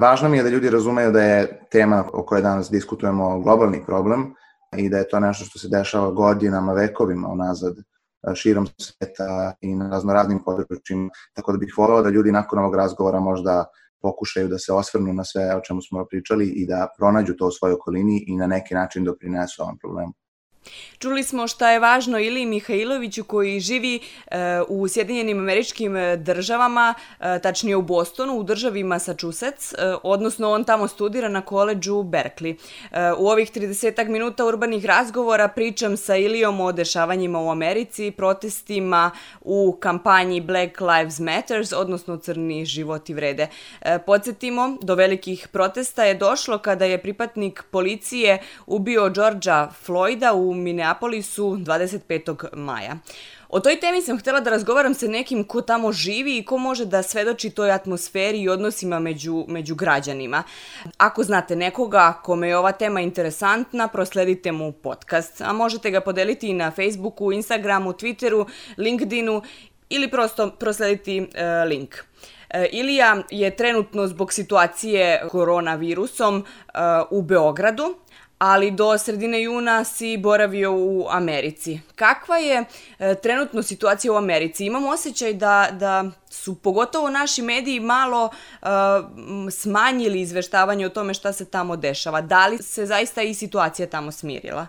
Važno mi je da ljudi razumeju da je tema o kojoj danas diskutujemo globalni problem i da je to nešto što se dešava godinama, vekovima unazad širom sveta i na raznoraznim područjima. Tako da bih volao da ljudi nakon ovog razgovora možda pokušaju da se osvrnu na sve o čemu smo pričali i da pronađu to u svojoj okolini i na neki način doprinesu ovom problemu. Čuli smo šta je važno Ili Mihajloviću koji živi e, u Sjedinjenim američkim državama, e, tačnije u Bostonu, u državi Massachusetts, e, odnosno on tamo studira na koleđu Berkeley. U ovih 30 minuta urbanih razgovora pričam sa Ilijom o dešavanjima u Americi, protestima u kampanji Black Lives Matters, odnosno Crni životi vrede. Podsjetimo, do velikih protesta je došlo kada je pripatnik policije ubio Georgia Floyda u Minneapolisu 25. maja. O toj temi sam htela da razgovaram sa nekim ko tamo živi i ko može da svedoči toj atmosferi i odnosima među, među građanima. Ako znate nekoga kome je ova tema interesantna, prosledite mu podcast, a možete ga podeliti i na Facebooku, Instagramu, Twitteru, LinkedInu ili prosto proslediti uh, link. E, Ilija je trenutno zbog situacije koronavirusom uh, u Beogradu, ali do sredine juna si boravio u Americi. Kakva je e, trenutno situacija u Americi? Imam osjećaj da, da su pogotovo naši mediji malo e, smanjili izveštavanje o tome šta se tamo dešava. Da li se zaista i situacija tamo smirila?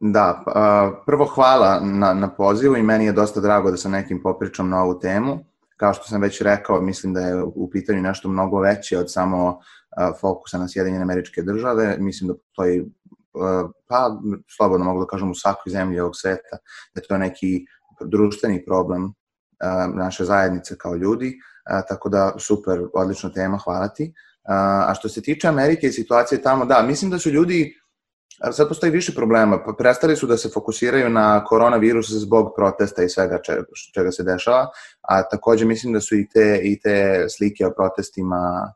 Da, pa, prvo hvala na, na pozivu i meni je dosta drago da sa nekim popričam na ovu temu. Kao što sam već rekao, mislim da je u pitanju nešto mnogo veće od samo fokusa na Sjedinjene američke države. Mislim da postoji, pa slobodno mogu da kažem, u svakoj zemlji ovog sveta, da to je neki društveni problem naše zajednice kao ljudi, tako da super, odlična tema, hvala ti. A što se tiče Amerike i situacije tamo, da, mislim da su ljudi sad postoji više problema. Pa prestali su da se fokusiraju na koronavirus zbog protesta i svega čega, čega se dešava, a takođe mislim da su i te, i te slike o protestima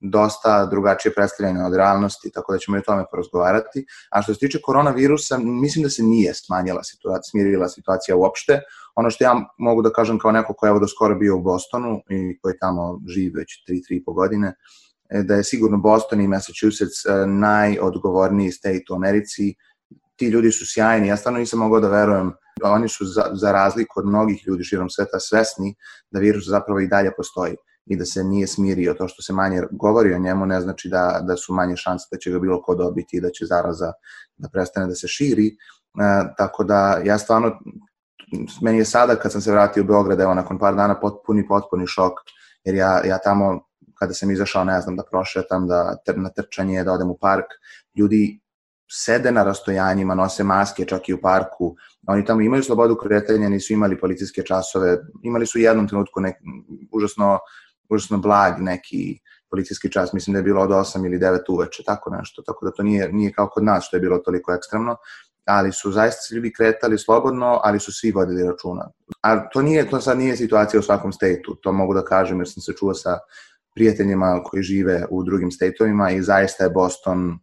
dosta drugačije predstavljene od realnosti, tako da ćemo i o tome porazgovarati. A što se tiče koronavirusa, mislim da se nije smanjila situacija, smirila situacija uopšte. Ono što ja mogu da kažem kao neko ko je evo do skoro bio u Bostonu i koji tamo živi već 3-3,5 godine, da je sigurno Boston i Massachusetts e, najodgovorniji state u Americi. Ti ljudi su sjajni, ja stvarno nisam mogao da verujem oni su za, za razliku od mnogih ljudi širom sveta svesni da virus zapravo i dalje postoji i da se nije smirio. To što se manje govori o njemu ne znači da, da su manje šanse da će ga bilo ko dobiti i da će zaraza da prestane da se širi. E, tako da ja stvarno, meni je sada kad sam se vratio u Beograd, evo nakon par dana potpuni, potpuni šok, jer ja, ja tamo kada sam izašao, ne znam, da prošetam, da na trčanje, da odem u park, ljudi sede na rastojanjima, nose maske čak i u parku, oni tamo imaju slobodu kretanja, nisu imali policijske časove, imali su u jednom trenutku nek, užasno užasno blag neki policijski čas, mislim da je bilo od 8 ili 9 uveče, tako nešto, tako da to nije, nije kao kod nas što je bilo toliko ekstremno, ali su zaista se ljudi kretali slobodno, ali su svi vodili računa. A to nije, to sad nije situacija u svakom stateu, to mogu da kažem jer sam se čuo sa prijateljima koji žive u drugim stateovima i zaista je Boston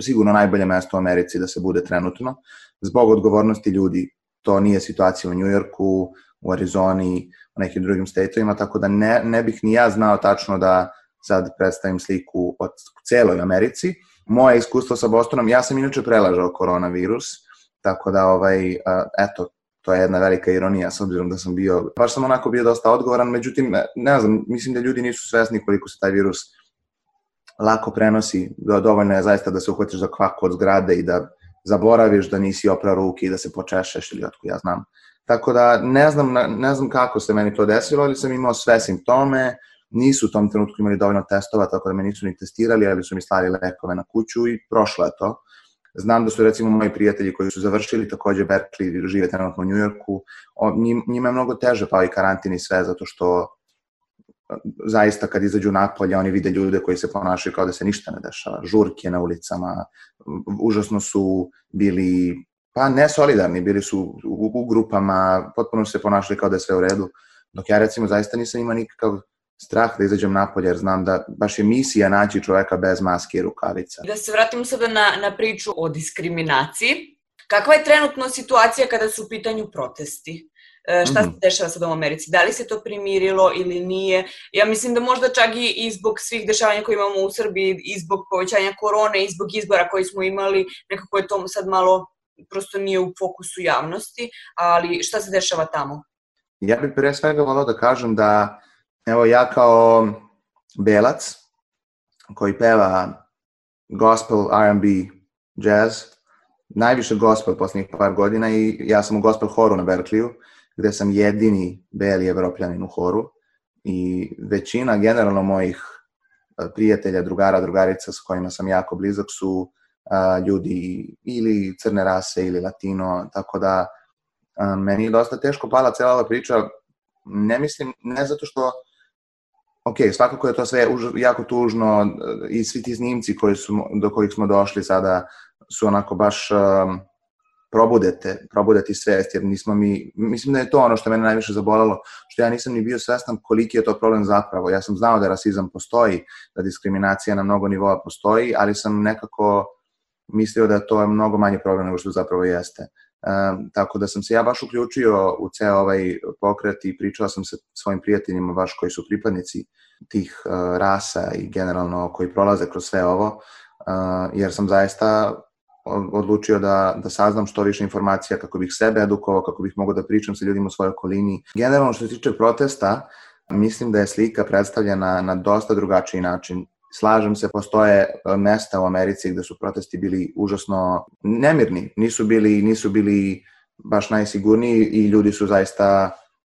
sigurno najbolje mesto u Americi da se bude trenutno. Zbog odgovornosti ljudi, to nije situacija u Njujorku, u Arizoni, nekim drugim stateovima, tako da ne, ne bih ni ja znao tačno da sad predstavim sliku od celoj Americi. Moje iskustvo sa Bostonom, ja sam inače prelažao koronavirus, tako da, ovaj, eto, to je jedna velika ironija s obzirom da sam bio, baš sam onako bio dosta odgovoran, međutim, ne znam, mislim da ljudi nisu svesni koliko se taj virus lako prenosi, dovoljno je zaista da se uhvatiš za kvaku od zgrade i da zaboraviš da nisi opra ruke i da se počešeš ili otko ja znam. Tako da ne znam, ne znam kako se meni to desilo, ali sam imao sve simptome, nisu u tom trenutku imali dovoljno testova, tako da me nisu ni testirali, ali su mi slali lekove na kuću i prošlo je to. Znam da su recimo moji prijatelji koji su završili takođe Berkeley, žive trenutno u Njujorku, njima je mnogo teže pa i karantin i sve, zato što zaista kad izađu napolje oni vide ljude koji se ponašaju kao da se ništa ne dešava, žurke na ulicama, užasno su bili pa ne solidarni, bili su u, u grupama, potpuno se ponašali kao da je sve u redu, dok ja recimo zaista nisam imao nikakav strah da izađem napolje, jer znam da baš je misija naći čoveka bez maske i rukavica. Da se vratimo sada na, na priču o diskriminaciji. Kakva je trenutno situacija kada su u pitanju protesti? E, šta se mhm. dešava sad u Americi? Da li se to primirilo ili nije? Ja mislim da možda čak i, i zbog svih dešavanja koje imamo u Srbiji, i zbog povećanja korone, i zbog izbora koji smo imali, nekako je to sad malo prosto nije u fokusu javnosti, ali šta se dešava tamo? Ja bih pre svega volao da kažem da, evo ja kao belac, koji peva gospel, R&B, jazz, najviše gospel poslednjih par godina i ja sam u gospel horu na Berkliju, gde sam jedini beli evropljanin u horu i većina generalno mojih prijatelja, drugara, drugarica s kojima sam jako blizak su a, ljudi ili crne rase ili latino, tako da a, meni je dosta teško pala cela ova priča, ne mislim, ne zato što ok, svakako je to sve už, jako tužno i svi ti snimci koji su, do kojih smo došli sada su onako baš um, probudete, probudeti svest, jer nismo mi, mislim da je to ono što mene najviše zabolalo, što ja nisam ni bio svestan koliki je to problem zapravo. Ja sam znao da rasizam postoji, da diskriminacija na mnogo nivoa postoji, ali sam nekako mislio da to je mnogo manji problem nego što zapravo jeste. Um, tako da sam se ja baš uključio u ceo ovaj pokret i pričao sam sa svojim prijateljima baš koji su pripadnici tih uh, rasa i generalno koji prolaze kroz sve ovo, uh, jer sam zaista odlučio da, da saznam što više informacija kako bih sebe edukovao, kako bih mogao da pričam sa ljudima u svojoj okolini. Generalno što se tiče protesta, mislim da je slika predstavljena na dosta drugačiji način. Slažem se, postoje e, mesta u Americi gde su protesti bili užasno nemirni, nisu bili, nisu bili baš najsigurniji i ljudi su zaista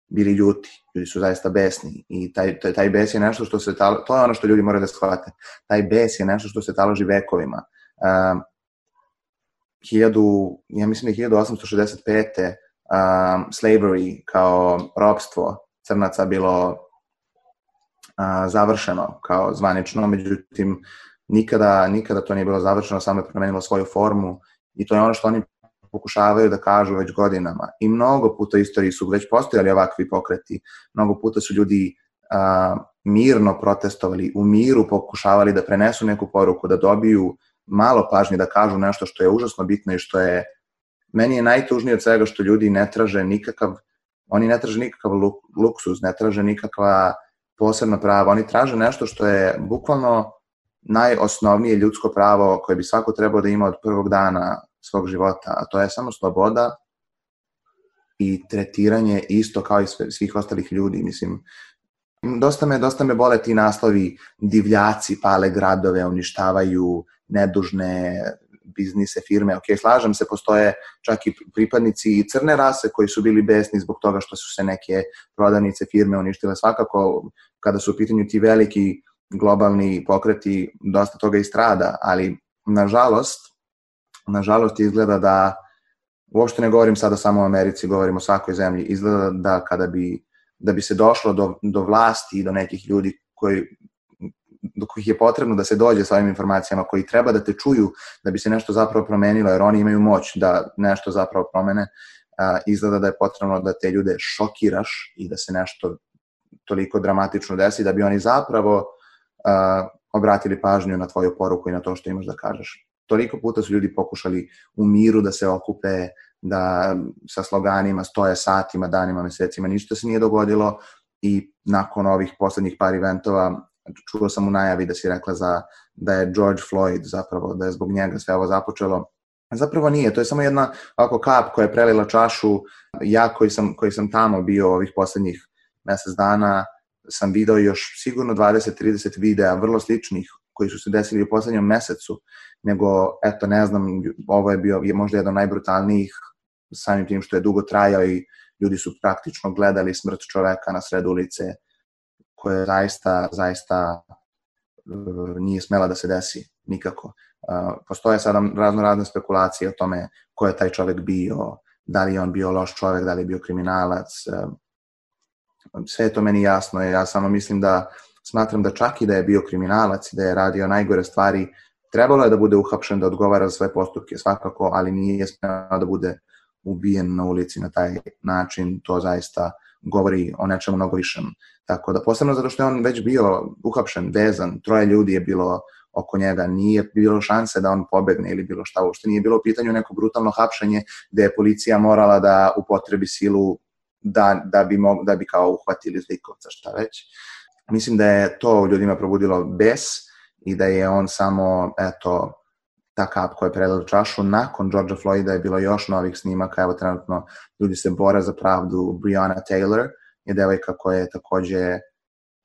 bili ljuti, ljudi su zaista besni i taj, taj, taj bes je nešto što se, to je ono što ljudi moraju da shvate, taj bes je nešto što se taloži vekovima. Uh, 1000, ja mislim da je 1865. Um, slavery kao robstvo crnaca bilo uh, završeno kao zvanično, međutim nikada, nikada to nije bilo završeno, samo je promenilo svoju formu i to je ono što oni pokušavaju da kažu već godinama. I mnogo puta u istoriji su već postojali ovakvi pokreti, mnogo puta su ljudi uh, mirno protestovali, u miru pokušavali da prenesu neku poruku, da dobiju malo pažnje da kažu nešto što je užasno bitno i što je meni je najtužnije od svega što ljudi ne traže nikakav oni ne traže nikakav luksuz, ne traže nikakva posebna prava, oni traže nešto što je bukvalno najosnovnije ljudsko pravo koje bi svako trebao da ima od prvog dana svog života, a to je samo sloboda i tretiranje isto kao i svih ostalih ljudi. Mislim, dosta me, dosta me bole ti naslovi divljaci pale gradove, uništavaju nedužne biznise, firme. Ok, slažem se, postoje čak i pripadnici crne rase koji su bili besni zbog toga što su se neke prodavnice firme uništile. Svakako, kada su u pitanju ti veliki globalni pokreti, dosta toga istrada, ali nažalost, nažalost izgleda da, uopšte ne govorim sada samo o Americi, govorim o svakoj zemlji, izgleda da kada bi, da bi se došlo do, do vlasti i do nekih ljudi koji do kojih je potrebno da se dođe sa ovim informacijama, koji treba da te čuju da bi se nešto zapravo promenilo, jer oni imaju moć da nešto zapravo promene, a, izgleda da je potrebno da te ljude šokiraš i da se nešto toliko dramatično desi, da bi oni zapravo a, obratili pažnju na tvoju poruku i na to što imaš da kažeš. Toliko puta su ljudi pokušali u miru da se okupe, da sa sloganima stoje satima, danima, mesecima, ništa se nije dogodilo i nakon ovih poslednjih par eventova čuo sam u najavi da si rekla za, da je George Floyd zapravo, da je zbog njega sve ovo započelo. Zapravo nije, to je samo jedna ovako kap koja je prelila čašu. Ja koji sam, koji sam tamo bio ovih poslednjih mesec dana, sam video još sigurno 20-30 videa vrlo sličnih koji su se desili u poslednjom mesecu, nego, eto, ne znam, ovo je bio je možda jedan najbrutalnijih samim tim što je dugo trajao i ljudi su praktično gledali smrt čoveka na sred ulice koje zaista, zaista e, nije smela da se desi nikako. E, postoje sada razno razne spekulacije o tome ko je taj čovek bio, da li je on bio loš čovek, da li je bio kriminalac. E, sve je to meni jasno. Ja samo mislim da smatram da čak i da je bio kriminalac da je radio najgore stvari, trebalo je da bude uhapšen, da odgovara za sve postupke svakako, ali nije smela da bude ubijen na ulici na taj način. To zaista govori o nečemu mnogo višem. Tako da, posebno zato što je on već bio uhapšen, vezan, troje ljudi je bilo oko njega, nije bilo šanse da on pobegne ili bilo šta, uopšte nije bilo u pitanju neko brutalno hapšenje gde je policija morala da upotrebi silu da, da, bi, mog, da bi kao uhvatili zlikovca, šta već. Mislim da je to ljudima probudilo bes i da je on samo, eto, ta kap koja je predala čašu. Nakon Georgia Floyda je bilo još novih snimaka, evo trenutno ljudi se bore za pravdu. Brianna Taylor je devojka koja je takođe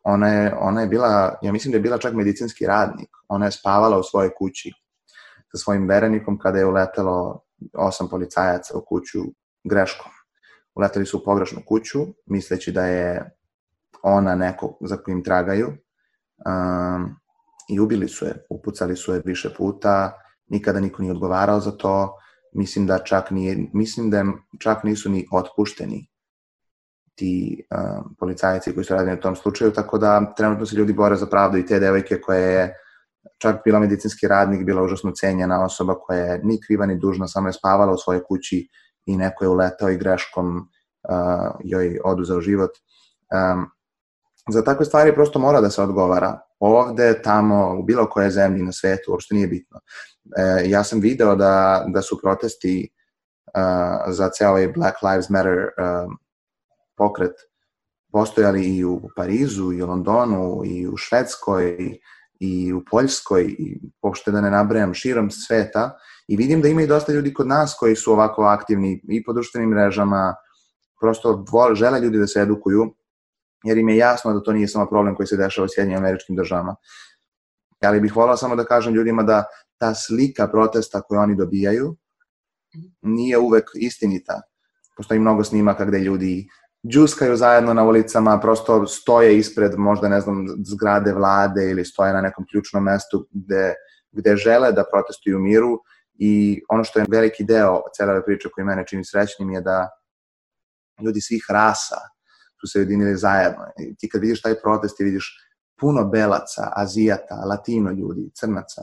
ona je, ona je bila, ja mislim da je bila čak medicinski radnik. Ona je spavala u svojoj kući sa svojim verenikom kada je uletelo osam policajaca u kuću greškom. Uleteli su u pogrešnu kuću, misleći da je ona neko za kojim tragaju um, i ubili su je, upucali su je više puta, nikada niko nije odgovarao za to, mislim da čak nije, mislim da čak nisu ni otpušteni ti um, policajci koji su radili u tom slučaju, tako da trenutno se ljudi bore za pravdu i te devojke koje je čak bila medicinski radnik, bila užasno cenjena osoba koja je ni kriva ni dužna, samo je spavala u svojoj kući i neko je uletao i greškom uh, joj oduzeo život. Um, za takve stvari prosto mora da se odgovara. Ovde, tamo, u bilo koje zemlji na svetu, uopšte nije bitno. E, ja sam video da, da su protesti uh, za ceo ovaj Black Lives Matter uh, pokret postojali i u Parizu, i u Londonu, i u Švedskoj, i, u Poljskoj, i uopšte da ne nabrajam, širom sveta. I vidim da ima i dosta ljudi kod nas koji su ovako aktivni i po društvenim mrežama, prosto žele ljudi da se edukuju, jer im je jasno da to nije samo problem koji se dešava u Sjedinjim američkim državama. Ali bih volao samo da kažem ljudima da ta slika protesta koju oni dobijaju nije uvek istinita. Postoji mnogo snimaka gde ljudi džuskaju zajedno na ulicama, prosto stoje ispred možda, ne znam, zgrade vlade ili stoje na nekom ključnom mestu gde, gde žele da protestuju miru i ono što je veliki deo cele ove priče koji mene čini srećnim je da ljudi svih rasa su se ujedinili zajedno. I ti kad vidiš taj protest i vidiš puno belaca, azijata, latino ljudi, crnaca,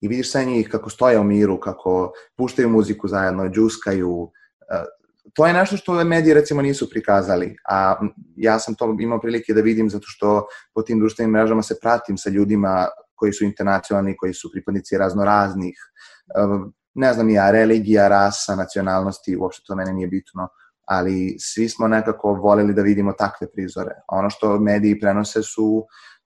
i vidiš sve njih kako stoje u miru, kako puštaju muziku zajedno, džuskaju, to je nešto što mediji recimo nisu prikazali, a ja sam to imao prilike da vidim zato što po tim društvenim mrežama se pratim sa ljudima koji su internacionalni, koji su pripadnici raznoraznih, ne znam ja, religija, rasa, nacionalnosti, uopšte to mene nije bitno, ali svi smo nekako voleli da vidimo takve prizore. Ono što mediji prenose su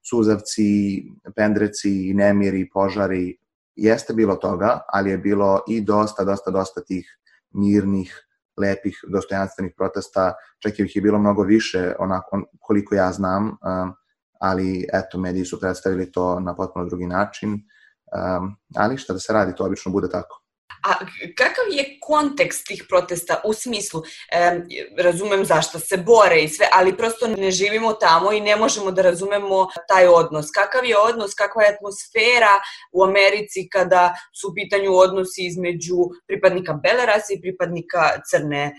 suzavci, pendreci, nemiri, požari, jeste bilo toga, ali je bilo i dosta, dosta, dosta tih mirnih, lepih, dostojanstvenih protesta, čak ih je bilo mnogo više, onako koliko ja znam, um, ali eto, mediji su predstavili to na potpuno drugi način, um, ali šta da se radi, to obično bude tako. A kakav je kontekst tih protesta u smislu, e, razumem zašto se bore i sve, ali prosto ne živimo tamo i ne možemo da razumemo taj odnos. Kakav je odnos, kakva je atmosfera u Americi kada su u pitanju odnosi između pripadnika bele rase i pripadnika crne e,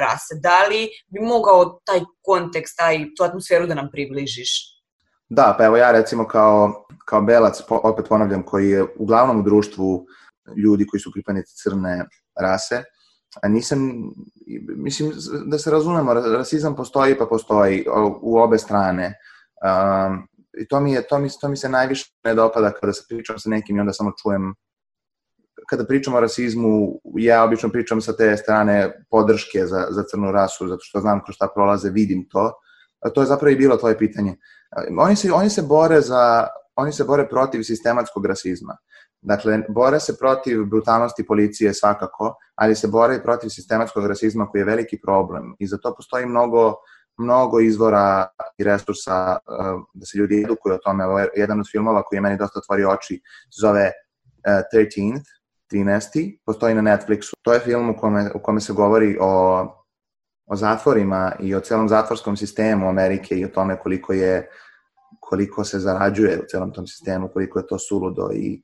rase? Da li bi mogao taj kontekst, taj, tu atmosferu da nam približiš? Da, pa evo ja recimo kao, kao belac, opet ponavljam, koji je uglavnom u društvu ljudi koji su pripadnici crne rase. A nisam, mislim da se razumemo, rasizam postoji pa postoji u obe strane. Um, I to mi, je, to, mi, to mi se najviše ne dopada kada se pričam sa nekim i onda samo čujem kada pričam o rasizmu, ja obično pričam sa te strane podrške za, za crnu rasu, zato što znam kroz šta prolaze, vidim to. A to je zapravo i bilo tvoje pitanje. Oni se, oni se bore za, oni se bore protiv sistematskog rasizma. Dakle, bore se protiv brutalnosti policije svakako, ali se bore i protiv sistematskog rasizma koji je veliki problem i za to postoji mnogo mnogo izvora i resursa uh, da se ljudi edukuju o tome. Ovo je jedan od filmova koji je meni dosta otvorio oči, zove uh, 13th, 13. Postoji na Netflixu. To je film u kome, u kome se govori o, o zatvorima i o celom zatvorskom sistemu Amerike i o tome koliko je koliko se zarađuje u celom tom sistemu, koliko je to suludo i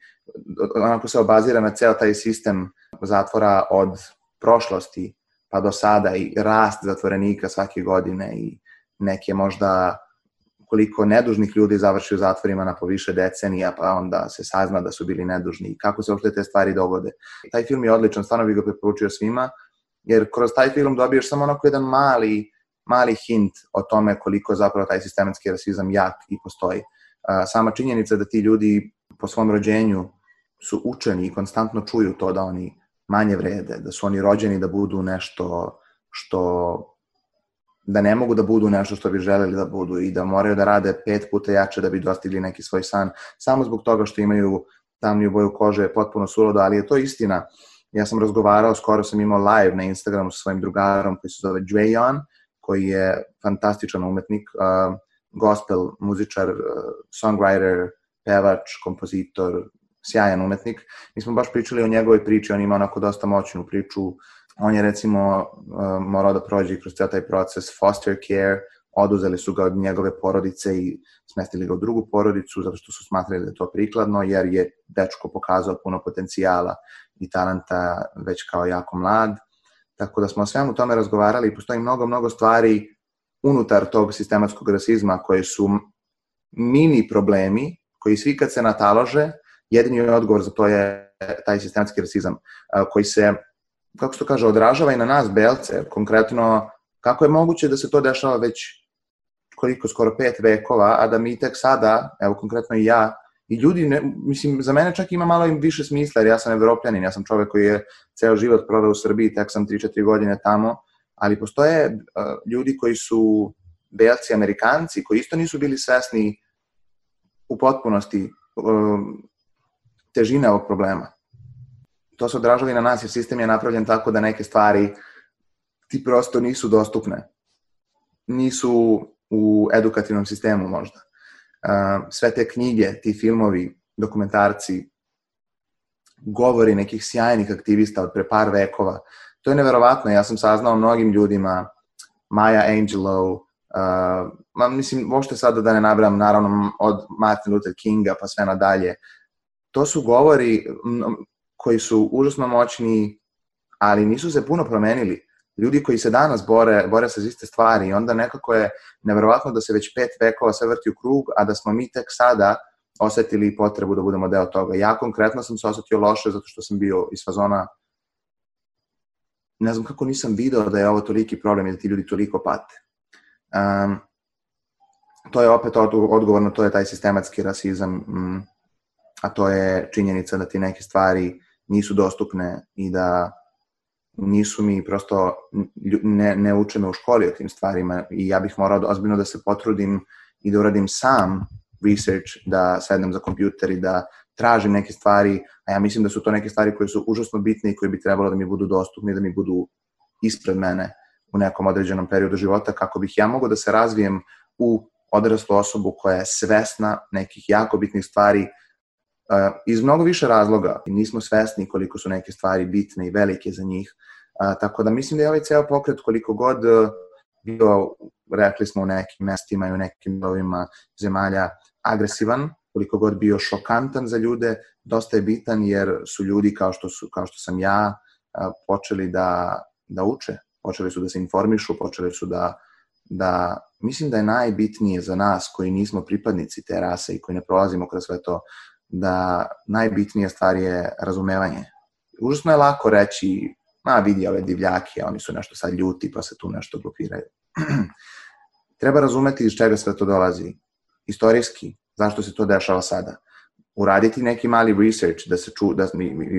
onako se obazira na ceo taj sistem zatvora od prošlosti pa do sada i rast zatvorenika svake godine i neke možda koliko nedužnih ljudi završi u zatvorima na poviše decenija, pa onda se sazna da su bili nedužni i kako se uopšte te stvari dogode. Taj film je odličan, stvarno bih ga preporučio svima, jer kroz taj film dobiješ samo onako jedan mali mali hint o tome koliko zapravo taj sistematski rasizam jak i postoji. Sama činjenica da ti ljudi po svom rođenju su učeni i konstantno čuju to da oni manje vrede, da su oni rođeni da budu nešto što da ne mogu da budu nešto što bi želeli da budu i da moraju da rade pet puta jače da bi dostigli neki svoj san, samo zbog toga što imaju tamniju boju kože, potpuno surodo, ali je to istina. Ja sam razgovarao, skoro sam imao live na Instagramu sa svojim drugarom koji se zove Dwayon, koji je fantastičan umetnik, uh, gospel muzičar, uh, songwriter, pevač, kompozitor, sjajan umetnik. Mi smo baš pričali o njegovoj priči, on ima onako dosta moćnu priču. On je recimo uh, morao da prođe kroz cijel taj proces foster care, oduzeli su ga od njegove porodice i smestili ga u drugu porodicu zato što su smatrali da je to prikladno jer je dečko pokazao puno potencijala i talenta već kao jako mlad. Tako da smo o svemu tome razgovarali i postoji mnogo, mnogo stvari unutar tog sistematskog rasizma koje su mini problemi koji svi kad se natalože, jedini odgovor za to je taj sistematski rasizam koji se, kako se to kaže, odražava i na nas, belce, konkretno kako je moguće da se to dešava već koliko, skoro pet vekova, a da mi tek sada, evo konkretno i ja, i ljudi, ne, mislim, za mene čak ima malo im više smisla, jer ja sam evropljanin, ja sam čovek koji je ceo život prodao u Srbiji, tek sam 3-4 godine tamo, ali postoje uh, ljudi koji su belci amerikanci, koji isto nisu bili svesni u potpunosti uh, težine ovog problema. To se odražava i na nas, jer sistem je napravljen tako da neke stvari ti prosto nisu dostupne. Nisu u edukativnom sistemu možda. Sve te knjige, ti filmovi, dokumentarci, govori nekih sjajnih aktivista od pre par vekova. To je neverovatno. Ja sam saznao mnogim ljudima, Maya Angelou, uh, ma, mislim, možete sada da ne nabram, naravno, od Martin Luther Kinga pa sve nadalje. To su govori koji su užasno moćni, ali nisu se puno promenili ljudi koji se danas bore, bore sa iste stvari i onda nekako je neverovatno da se već pet vekova sve vrti u krug, a da smo mi tek sada osetili potrebu da budemo deo toga. Ja konkretno sam se osetio loše zato što sam bio iz fazona ne znam kako nisam video da je ovo toliki problem i da ti ljudi toliko pate. Um, to je opet odgovorno, to je taj sistematski rasizam, um, a to je činjenica da ti neke stvari nisu dostupne i da nisu mi prosto, ne, ne uče me u školi o tim stvarima i ja bih morao ozbiljno da se potrudim i da uradim sam research, da sednem za kompjuter i da tražim neke stvari, a ja mislim da su to neke stvari koje su užasno bitne i koje bi trebalo da mi budu dostupne, da mi budu ispred mene u nekom određenom periodu života, kako bih ja mogao da se razvijem u odraslu osobu koja je svesna nekih jako bitnih stvari iz mnogo više razloga. Nismo svesni koliko su neke stvari bitne i velike za njih, tako da mislim da je ovaj ceo pokret koliko god uh, bio, rekli smo u nekim mestima i u nekim delovima zemalja, agresivan, koliko god bio šokantan za ljude, dosta je bitan jer su ljudi kao što, su, kao što sam ja počeli da, da uče, počeli su da se informišu, počeli su da, da mislim da je najbitnije za nas koji nismo pripadnici te rase i koji ne prolazimo kroz sve to, da najbitnija stvar je razumevanje. Užasno je lako reći, ma vidi ove divljake, oni su nešto sad ljuti pa se tu nešto blokiraju. Treba razumeti iz čega sve to dolazi. Istorijski, zašto se to dešava sada. Uraditi neki mali research da se ču, da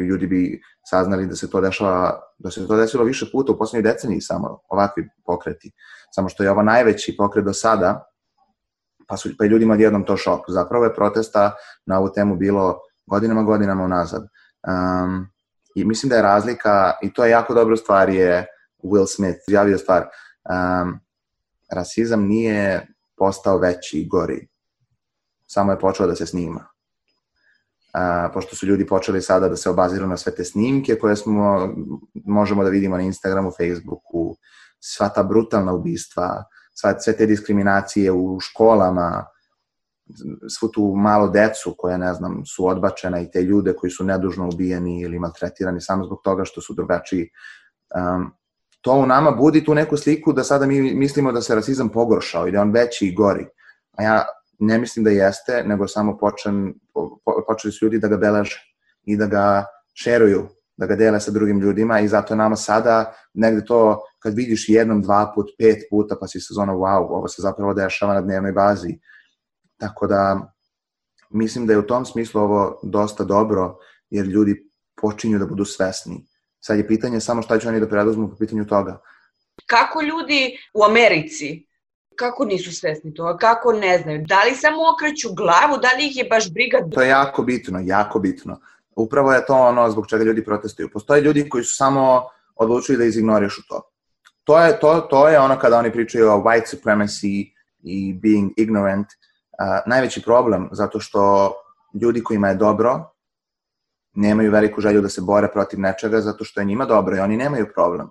ljudi bi saznali da se to dešava, da se to desilo više puta u poslednjoj deceniji samo ovakvi pokreti. Samo što je ovo najveći pokret do sada, pa, su, pa i ljudima odjednom to šok. Zapravo je protesta na ovu temu bilo godinama, godinama unazad. Um, I mislim da je razlika, i to je jako dobra stvar, je Will Smith izjavio stvar, um, rasizam nije postao veći i gori, samo je počeo da se snima. Uh, pošto su ljudi počeli sada da se obaziru na sve te snimke koje smo, možemo da vidimo na Instagramu, Facebooku, sva ta brutalna ubistva, sva, sve te diskriminacije u školama, svu tu malo decu koja, ne znam, su odbačena i te ljude koji su nedužno ubijeni ili maltretirani samo zbog toga što su drugačiji. Um, to u nama budi tu neku sliku da sada mi mislimo da se rasizam pogoršao i da on veći i gori. A ja ne mislim da jeste, nego samo počen, po, počeli su ljudi da ga beleže i da ga šeruju, da ga dele sa drugim ljudima i zato nama sada negde to kad vidiš jednom, dva put, pet puta pa si sezona wow, ovo se zapravo dešava na dnevnoj bazi. Tako da mislim da je u tom smislu ovo dosta dobro jer ljudi počinju da budu svesni. Sad je pitanje samo šta će oni da preduzmu po pitanju toga. Kako ljudi u Americi kako nisu svesni toga, kako ne znaju, da li samo okreću glavu, da li ih je baš briga... To je jako bitno, jako bitno. Upravo je to ono zbog čega ljudi protestuju. Postoje ljudi koji su samo odlučili da izignorišu to. To je, to, to je ono kada oni pričaju o white supremacy i being ignorant. Uh, najveći problem zato što ljudi kojima je dobro nemaju veliku želju da se bore protiv nečega zato što je njima dobro i oni nemaju problem.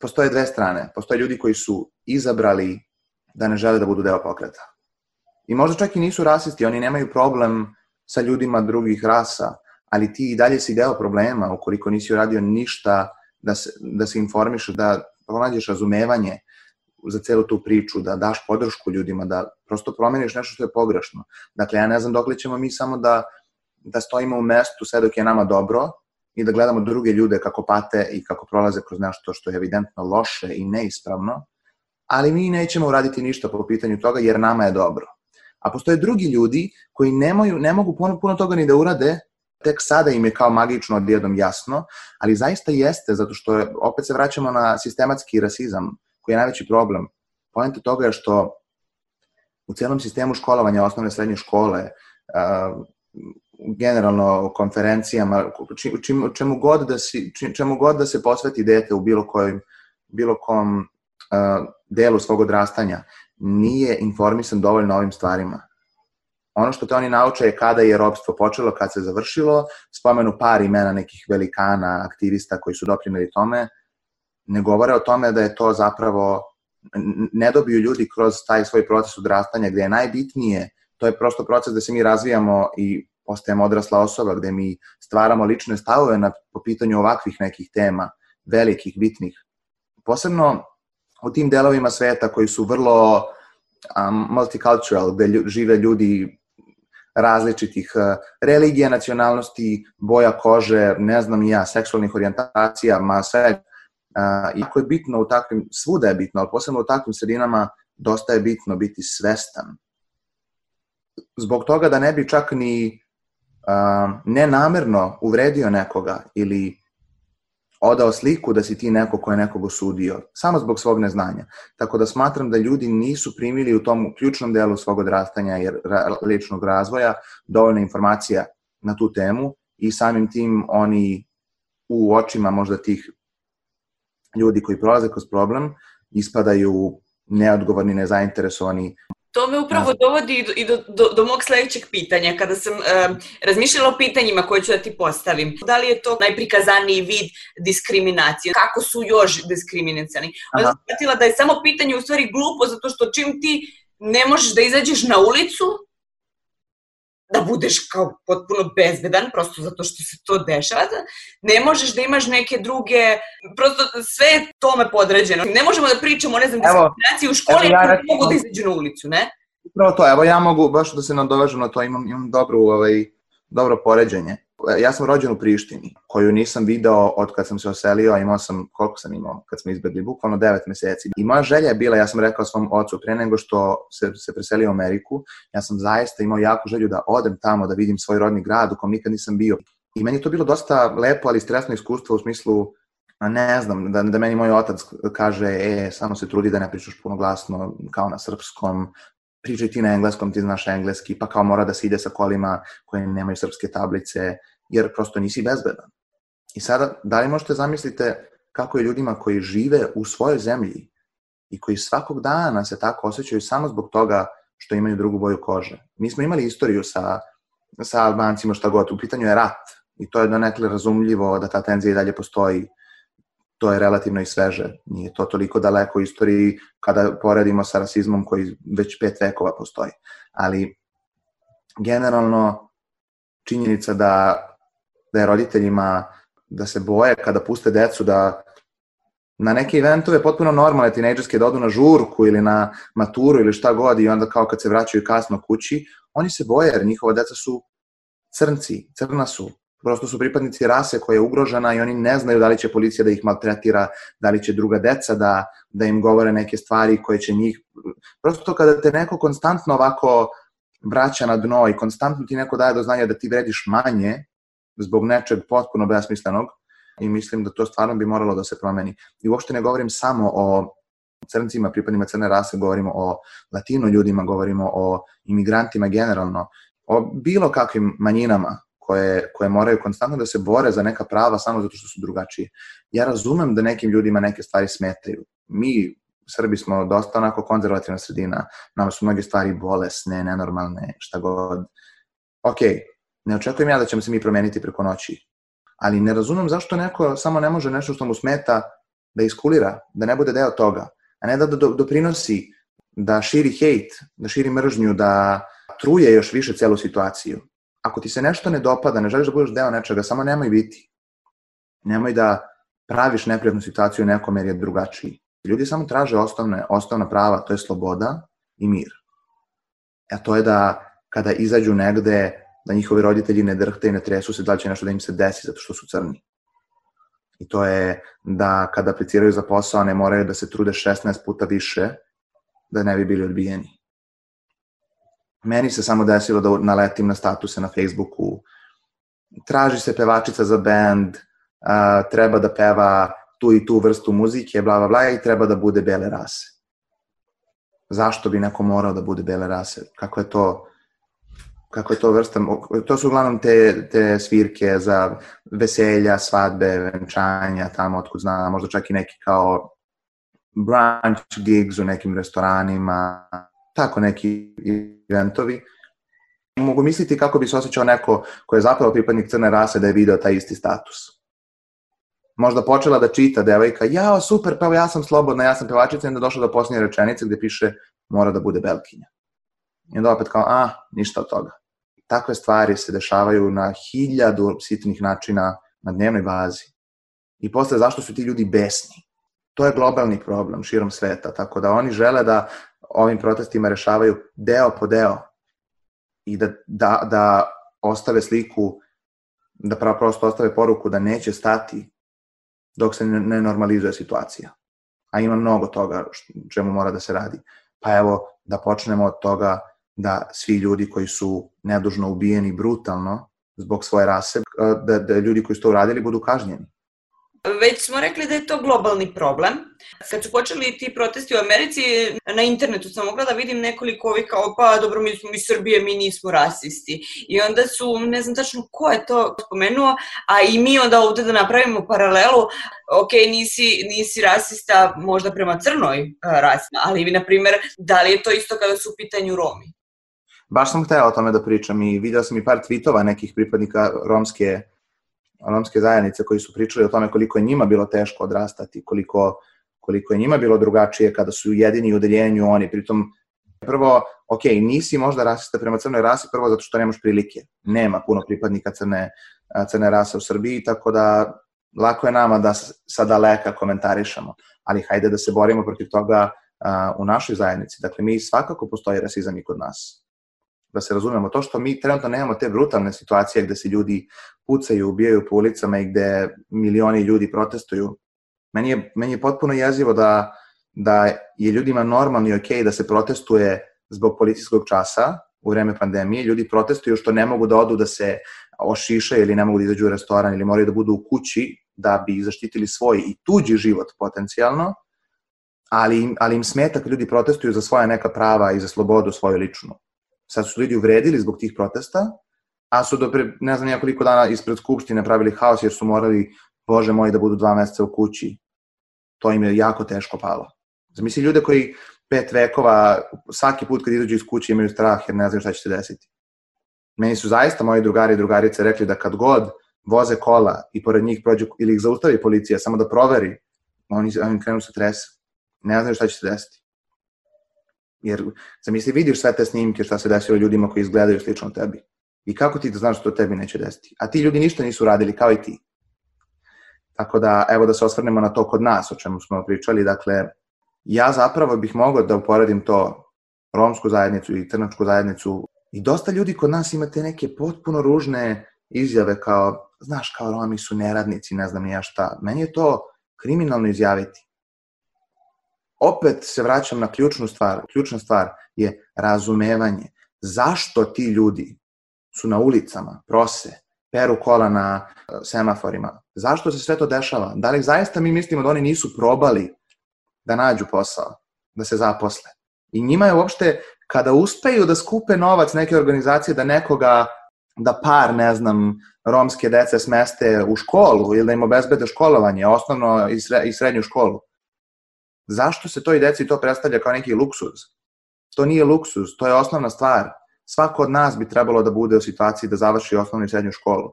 Postoje dve strane. Postoje ljudi koji su izabrali da ne žele da budu deo pokreta. I možda čak i nisu rasisti, oni nemaju problem sa ljudima drugih rasa, ali ti i dalje si deo problema ukoliko nisi uradio ništa da se, da se informiš, da pronađeš razumevanje za celu tu priču, da daš podršku ljudima, da prosto promeniš nešto što je pogrešno. Dakle, ja ne znam dok li ćemo mi samo da, da stojimo u mestu sve dok je nama dobro i da gledamo druge ljude kako pate i kako prolaze kroz nešto što je evidentno loše i neispravno, ali mi nećemo uraditi ništa po pitanju toga jer nama je dobro. A postoje drugi ljudi koji nemaju, ne mogu puno, puno toga ni da urade, tek sada im je kao magično odjednom jasno, ali zaista jeste, zato što je, opet se vraćamo na sistematski rasizam, koji je najveći problem. Pojenta toga je što u celom sistemu školovanja osnovne srednje škole, uh, generalno konferencijama, čim, čemu, god da si, čemu god da se posveti dete u bilo kojim bilo kom uh, delu svog odrastanja, nije informisan dovoljno ovim stvarima. Ono što te oni nauče je kada je robstvo počelo, kad se završilo, spomenu par imena nekih velikana, aktivista koji su doprinili tome, ne govore o tome da je to zapravo, ne dobiju ljudi kroz taj svoj proces odrastanja gde je najbitnije, to je prosto proces da se mi razvijamo i postajemo odrasla osoba, gde mi stvaramo lične stavove na, po pitanju ovakvih nekih tema, velikih, bitnih. Posebno u tim delovima sveta koji su vrlo um, multicultural, gde lju, žive ljudi različitih uh, religija, nacionalnosti, boja kože, ne znam ja, seksualnih orijentacija, ma sve. Uh, iako je bitno u takvim, svuda je bitno, ali posebno u takvim sredinama, dosta je bitno biti svestan. Zbog toga da ne bi čak ni uh, nenamerno uvredio nekoga ili odao sliku da si ti neko ko je nekog osudio, samo zbog svog neznanja. Tako da smatram da ljudi nisu primili u tom ključnom delu svog odrastanja i ličnog razvoja dovoljno informacija na tu temu i samim tim oni u očima možda tih ljudi koji prolaze kroz problem ispadaju neodgovorni, nezainteresovani, To me upravo dovodi i do, do, do mog sledećeg pitanja. Kada sam uh, razmišljala o pitanjima koje ću da ti postavim, da li je to najprikazaniji vid diskriminacije? Kako su još diskriminacijani? Onda sam shvatila da je samo pitanje u stvari glupo, zato što čim ti ne možeš da izađeš na ulicu, da budeš kao potpuno bezbedan, prosto zato što se to dešava, da ne možeš da imaš neke druge, prosto sve je tome podređeno. Ne možemo da pričamo, ne znam, diskriminaciji u školi, evo, ja ne mogu da izađu na ulicu, ne? Upravo to, evo ja mogu, baš da se nadovežem na to, imam, imam dobro, ovaj, dobro poređenje. Ja sam rođen u Prištini, koju nisam video od kad sam se oselio, a imao sam, koliko sam imao kad smo izbegli, bukvalno 9 meseci. I moja želja je bila, ja sam rekao svom ocu, pre nego što se, se preselio u Ameriku, ja sam zaista imao jako želju da odem tamo, da vidim svoj rodni grad u kom nikad nisam bio. I meni je to bilo dosta lepo, ali stresno iskustvo u smislu, ne znam, da, da meni moj otac kaže, e, samo se trudi da ne pričaš puno glasno, kao na srpskom, pričaj ti na engleskom, ti znaš engleski, pa kao mora da se ide sa kolima koje nemaju srpske tablice, jer prosto nisi bezbedan. I sada, da li možete zamislite kako je ljudima koji žive u svojoj zemlji i koji svakog dana se tako osjećaju samo zbog toga što imaju drugu boju kože. Mi smo imali istoriju sa, sa Albancima šta god, u pitanju je rat i to je donekle razumljivo da ta tenzija i dalje postoji to je relativno i sveže. Nije to toliko daleko u istoriji kada poredimo sa rasizmom koji već pet vekova postoji. Ali generalno činjenica da, da je roditeljima da se boje kada puste decu da na neke eventove potpuno normalne tinejdžerske da odu na žurku ili na maturu ili šta god i onda kao kad se vraćaju kasno kući, oni se boje jer njihova deca su crnci, crna su, prosto su pripadnici rase koja je ugrožena i oni ne znaju da li će policija da ih maltretira, da li će druga deca da, da im govore neke stvari koje će njih... Prosto kada te neko konstantno ovako vraća na dno i konstantno ti neko daje do znanja da ti vrediš manje zbog nečeg potpuno besmislenog, i mislim da to stvarno bi moralo da se promeni. I uopšte ne govorim samo o crncima, pripadnima crne rase, govorimo o latino ljudima, govorimo o imigrantima generalno, o bilo kakvim manjinama koje, koje moraju konstantno da se bore za neka prava samo zato što su drugačije. Ja razumem da nekim ljudima neke stvari smetaju. Mi, Srbi smo dosta onako konzervativna sredina, nama su mnoge stvari bolesne, nenormalne, šta god. Ok, ne očekujem ja da ćemo se mi promeniti preko noći, ali ne razumem zašto neko samo ne može nešto što mu smeta da iskulira, da ne bude deo toga, a ne da doprinosi, da širi hejt, da širi mržnju, da truje još više celu situaciju. Ako ti se nešto ne dopada, ne želiš da budeš deo nečega, samo nemoj biti. Nemoj da praviš neprijatnu situaciju nekom jer je drugačiji. Ljudi samo traže osnovne, osnovna prava, to je sloboda i mir. A to je da kada izađu negde, da njihovi roditelji ne drhte i ne tresu se da li će nešto da im se desi zato što su crni. I to je da kada apliciraju za posao ne moraju da se trude 16 puta više da ne bi bili odbijeni. Meni se samo desilo da naletim na statuse na Facebooku, traži se pevačica za band, uh, treba da peva tu i tu vrstu muzike, bla, bla, bla, i treba da bude bele rase. Zašto bi neko morao da bude bele rase? Kako je to, kako je to vrsta, to su uglavnom te, te svirke za veselja, svadbe, venčanja, tamo otkud zna, možda čak i neki kao brunch gigs u nekim restoranima, tako neki eventovi. Mogu misliti kako bi se osjećao neko ko je zapravo pripadnik crne rase da je video taj isti status. Možda počela da čita devojka, jao super, pa ja sam slobodna, ja sam pevačica, i onda došla do posljednje rečenice gde piše mora da bude belkinja. I onda opet kao, a, ništa od toga. Takve stvari se dešavaju na hiljadu sitnih načina na dnevnoj bazi. I posle, zašto su ti ljudi besni? To je globalni problem širom sveta, tako da oni žele da ovim protestima rešavaju deo po deo i da, da, da ostave sliku, da pravo prosto ostave poruku da neće stati dok se ne normalizuje situacija. A ima mnogo toga čemu mora da se radi. Pa evo, da počnemo od toga da svi ljudi koji su nedužno ubijeni brutalno zbog svoje rase, da, da ljudi koji su to uradili budu kažnjeni. Već smo rekli da je to globalni problem. Kad su počeli ti protesti u Americi, na internetu sam mogla da vidim nekoliko ovih kao, pa dobro, mi smo iz Srbije, mi nismo rasisti. I onda su, ne znam tačno ko je to spomenuo, a i mi onda ovde da napravimo paralelu, ok, nisi, nisi rasista možda prema crnoj rasi, ali, na primer, da li je to isto kada su u pitanju Romi? Baš sam htela o tome da pričam i video sam i par tweetova nekih pripadnika romske romske zajednice koji su pričali o tome koliko je njima bilo teško odrastati, koliko, koliko je njima bilo drugačije kada su jedini u odeljenju oni, pritom prvo, ok, nisi možda rasista prema crnoj rasi, prvo zato što nemaš prilike. Nema puno pripadnika crne, crne rase u Srbiji, tako da lako je nama da sa daleka komentarišemo, ali hajde da se borimo protiv toga uh, u našoj zajednici. Dakle, mi svakako postoji rasizam i kod nas da se razumemo, to što mi trenutno nemamo te brutalne situacije gde se ljudi pucaju, ubijaju po ulicama i gde milioni ljudi protestuju, meni je, meni je potpuno jezivo da, da je ljudima normalno i okej okay da se protestuje zbog policijskog časa u vreme pandemije, ljudi protestuju što ne mogu da odu da se ošišaju ili ne mogu da izađu u restoran ili moraju da budu u kući da bi zaštitili svoj i tuđi život potencijalno, ali im, ali im smeta kad ljudi protestuju za svoja neka prava i za slobodu svoju ličnu. Sad su ljudi uvredili zbog tih protesta, a su do pre, ne znam nekoliko dana ispred Skupštine pravili haos jer su morali, bože moj, da budu dva meseca u kući. To im je jako teško palo. Zamisli ljude koji pet vekova, svaki put kad izađu iz kuće imaju strah jer ne znaju šta će se desiti. Meni su zaista moji drugari i drugarice rekli da kad god voze kola i pored njih prođu ili ih zaustavi policija samo da proveri, oni, oni krenu se trese. Ne znaju šta će se desiti. Jer, zamisli, vidiš sve te snimke šta se desilo ljudima koji izgledaju slično tebi. I kako ti da znaš što tebi neće desiti? A ti ljudi ništa nisu radili, kao i ti. Tako da, evo da se osvrnemo na to kod nas, o čemu smo pričali. Dakle, ja zapravo bih mogao da uporedim to romsku zajednicu i crnačku zajednicu. I dosta ljudi kod nas imate neke potpuno ružne izjave kao, znaš, kao Romi su neradnici, ne znam ni ja šta. Meni je to kriminalno izjaviti opet se vraćam na ključnu stvar. Ključna stvar je razumevanje. Zašto ti ljudi su na ulicama, prose? peru kola na e, semaforima. Zašto se sve to dešava? Da li zaista mi mislimo da oni nisu probali da nađu posao, da se zaposle? I njima je uopšte, kada uspeju da skupe novac neke organizacije da nekoga, da par, ne znam, romske dece smeste u školu ili da im obezbede školovanje, osnovno i srednju školu, zašto se to i deci to predstavlja kao neki luksuz? To nije luksuz, to je osnovna stvar. Svako od nas bi trebalo da bude u situaciji da završi osnovnu i srednju školu.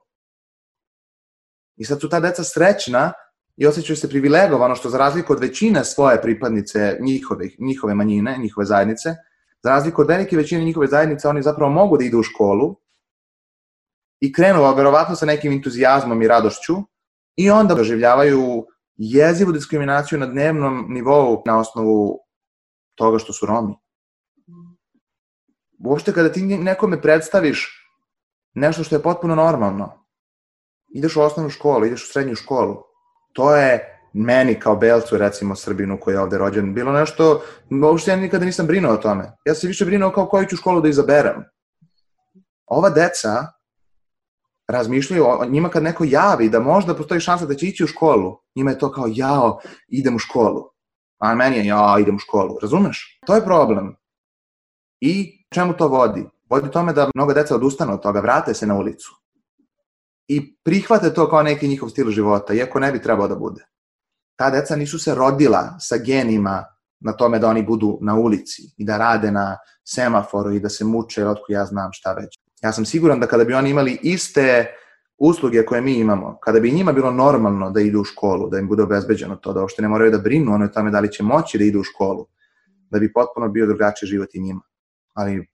I sad su ta deca srećna i osjećaju se privilegovano što za razliku od većine svoje pripadnice njihove, njihove manjine, njihove zajednice, za razliku od velike većine njihove zajednice, oni zapravo mogu da idu u školu i krenu verovatno sa nekim entuzijazmom i radošću i onda doživljavaju jezivu diskriminaciju na dnevnom nivou na osnovu toga što su Romi. Uopšte kada ti nekome predstaviš nešto što je potpuno normalno, ideš u osnovnu školu, ideš u srednju školu, to je meni kao belcu, recimo Srbinu koji je ovde rođen, bilo nešto, uopšte ja nikada nisam brinuo o tome. Ja sam više brinuo kao koju ću školu da izaberem. Ova deca razmišljaju o njima kad neko javi da možda postoji šansa da će ići u školu, njima je to kao jao, idem u školu. A meni je jao, idem u školu. Razumeš? To je problem. I čemu to vodi? Vodi tome da mnogo deca odustane od toga, vrate se na ulicu. I prihvate to kao neki njihov stil života, iako ne bi trebao da bude. Ta deca nisu se rodila sa genima na tome da oni budu na ulici i da rade na semaforu i da se muče, otko ja znam šta već. Ja sam siguran da kada bi oni imali iste usluge koje mi imamo, kada bi njima bilo normalno da idu u školu, da im bude obezbeđeno to, da uopšte ne moraju da brinu ono tome da li će moći da idu u školu, da bi potpuno bio drugačiji život i njima. Ali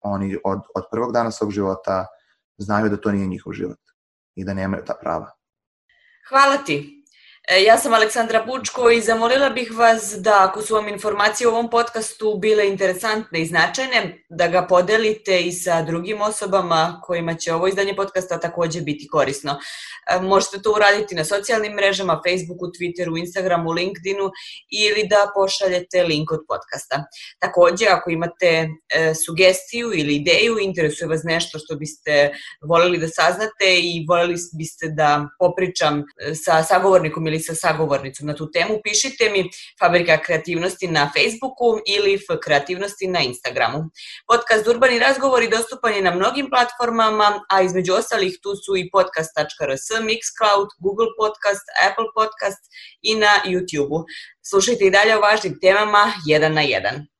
oni od, od prvog dana svog života znaju da to nije njihov život i da nemaju ta prava. Hvala ti. E, ja sam Aleksandra Bučko i zamolila bih vas da ako su vam informacije u ovom podcastu bile interesantne i značajne, da ga podelite i sa drugim osobama kojima će ovo izdanje podcasta takođe biti korisno. E, možete to uraditi na socijalnim mrežama, Facebooku, Twitteru, Instagramu, LinkedInu ili da pošaljete link od podcasta. Takođe, ako imate e, sugestiju ili ideju, interesuje vas nešto što biste voleli da saznate i voleli biste da popričam sa sagovornikom ili sa sagovornicom na tu temu, pišite mi Fabrika kreativnosti na Facebooku ili F kreativnosti na Instagramu. Podcast Urbani razgovori dostupan je na mnogim platformama, a između ostalih tu su i podcast.rs, Mixcloud, Google Podcast, Apple Podcast i na YouTubeu. Slušajte i dalje o važnim temama jedan na jedan.